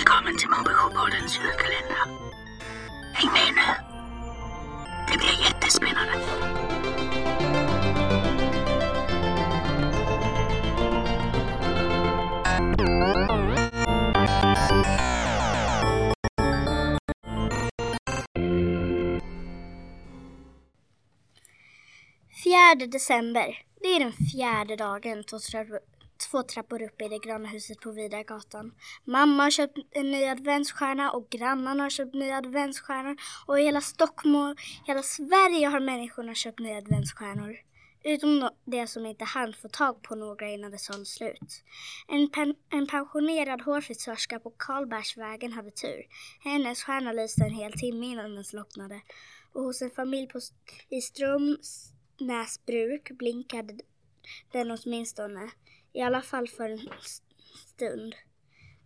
Välkommen till Mobilisjopoddens julkalender. Häng med nu. Det blir jättespännande. Fjärde december. Det är den fjärde dagen två trappor upp i det gröna huset på Vidargatan. Mamma har köpt en ny adventsstjärna och grannarna har köpt nya adventsstjärnor och i hela Stockholm och hela Sverige har människorna köpt nya adventsstjärnor. Utom det som inte hann få tag på några innan det sålde slut. En, pen, en pensionerad hårfrisörska på Karlbergsvägen hade tur. Hennes stjärna lyste en hel timme innan den slocknade. Och hos en familj på, i Strömsnäsbruk blinkade den åtminstone. I alla fall för en stund.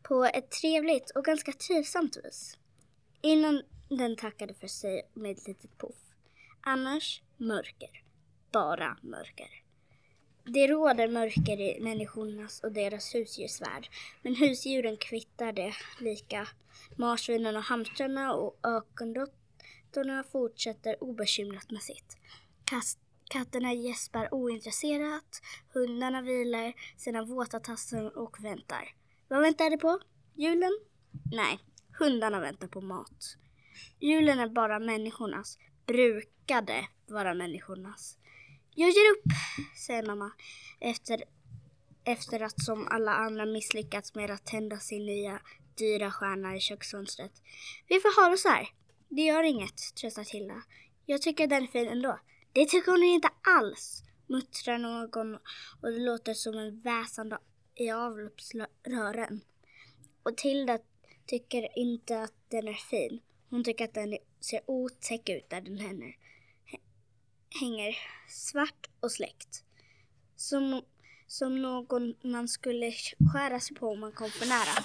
På ett trevligt och ganska trivsamt vis. Innan den tackade för sig med ett litet puff. Annars mörker bara mörker. Det råder mörker i människornas och deras husdjursvärld, men husdjuren kvittar det lika. Marsvinen och hamstrarna och ökenråttorna fortsätter obekymrat med sitt. Kast Katterna gäspar ointresserat, hundarna vilar sina våta tassar och väntar. Vad väntar de på? Julen? Nej, hundarna väntar på mat. Julen är bara människornas, brukade vara människornas. Jag ger upp, säger mamma efter, efter att som alla andra misslyckats med att tända sin nya dyra stjärna i köksfönstret. Vi får ha det så här. Det gör inget, tröstar Tilda. Jag tycker den är fin ändå. Det tycker hon inte alls, muttrar någon och det låter som en väsande i avloppsrören. Och Tilda tycker inte att den är fin. Hon tycker att den ser otäck ut där den hänger hänger svart och släckt. Som, som någon man skulle skära sig på om man kom för nära.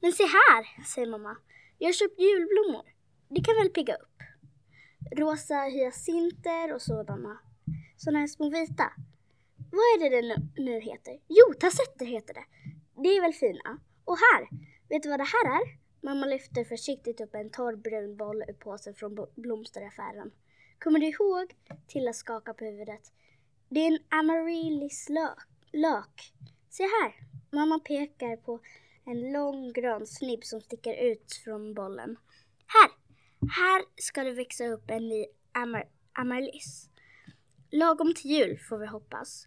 Men se här, säger mamma. Jag har köpt julblommor. Det kan väl pigga upp? Rosa hyacinter och sådana. Sådana här små vita. Vad är det det nu, nu heter? Jo, tassetter heter det. Det är väl fina? Och här, vet du vad det här är? Mamma lyfter försiktigt upp en torr brun boll ur påsen från blomsteraffären. Kommer du ihåg? Tilla skakar på huvudet. Det är en amaryllis lök. Se här! Mamma pekar på en lång grön snibb som sticker ut från bollen. Här! Här ska det växa upp en ny amar amaryllis. Lagom till jul får vi hoppas.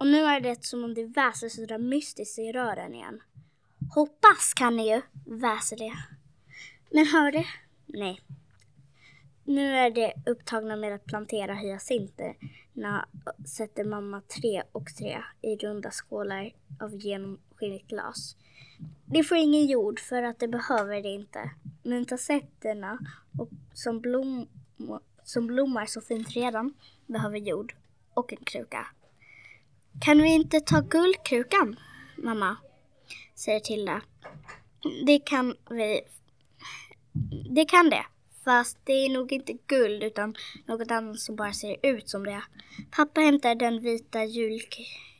Och nu är det som om det väser sådär mystiskt i rören igen. Hoppas kan ni ju, väser det. Men hör det? Nej. Nu är det upptagna med att plantera hyacinterna sätter mamma tre och tre i runda skålar av genomskinligt glas. Det får ingen jord för att det behöver det inte. Mentassetterna och som, blom, som blommar så fint redan behöver jord och en kruka. Kan vi inte ta guldkrukan, mamma? säger Tilda. Det kan vi. Det kan det. Fast det är nog inte guld utan något annat som bara ser ut som det. Pappa hämtar den vita jul,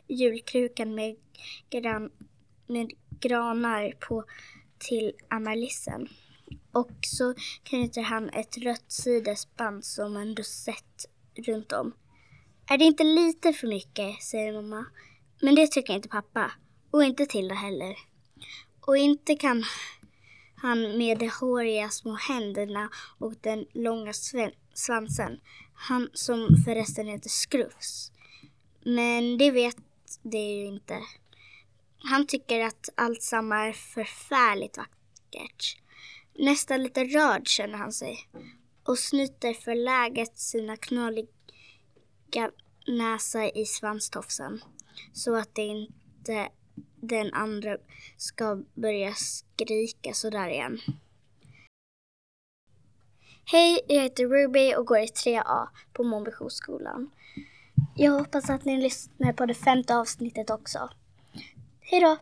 julkrukan med, gran, med granar på till amarlissen. Och så knyter han ett rött sidesband som en rosett runt om. Är det inte lite för mycket, säger mamma. Men det tycker inte pappa. Och inte Tilda heller. Och inte kan han med de håriga små händerna och den långa svansen. Han som förresten heter Skrufs. Men det vet det ju inte. Han tycker att allt samma är förfärligt vackert. Nästan lite rörd känner han sig och snyter för läget sina knöliga näsa i svanstofsen så att det inte den andra ska börja skrika sådär igen. Hej, jag heter Ruby och går i 3A på Mombyskolan. Jag hoppas att ni lyssnar på det femte avsnittet också. Hej då!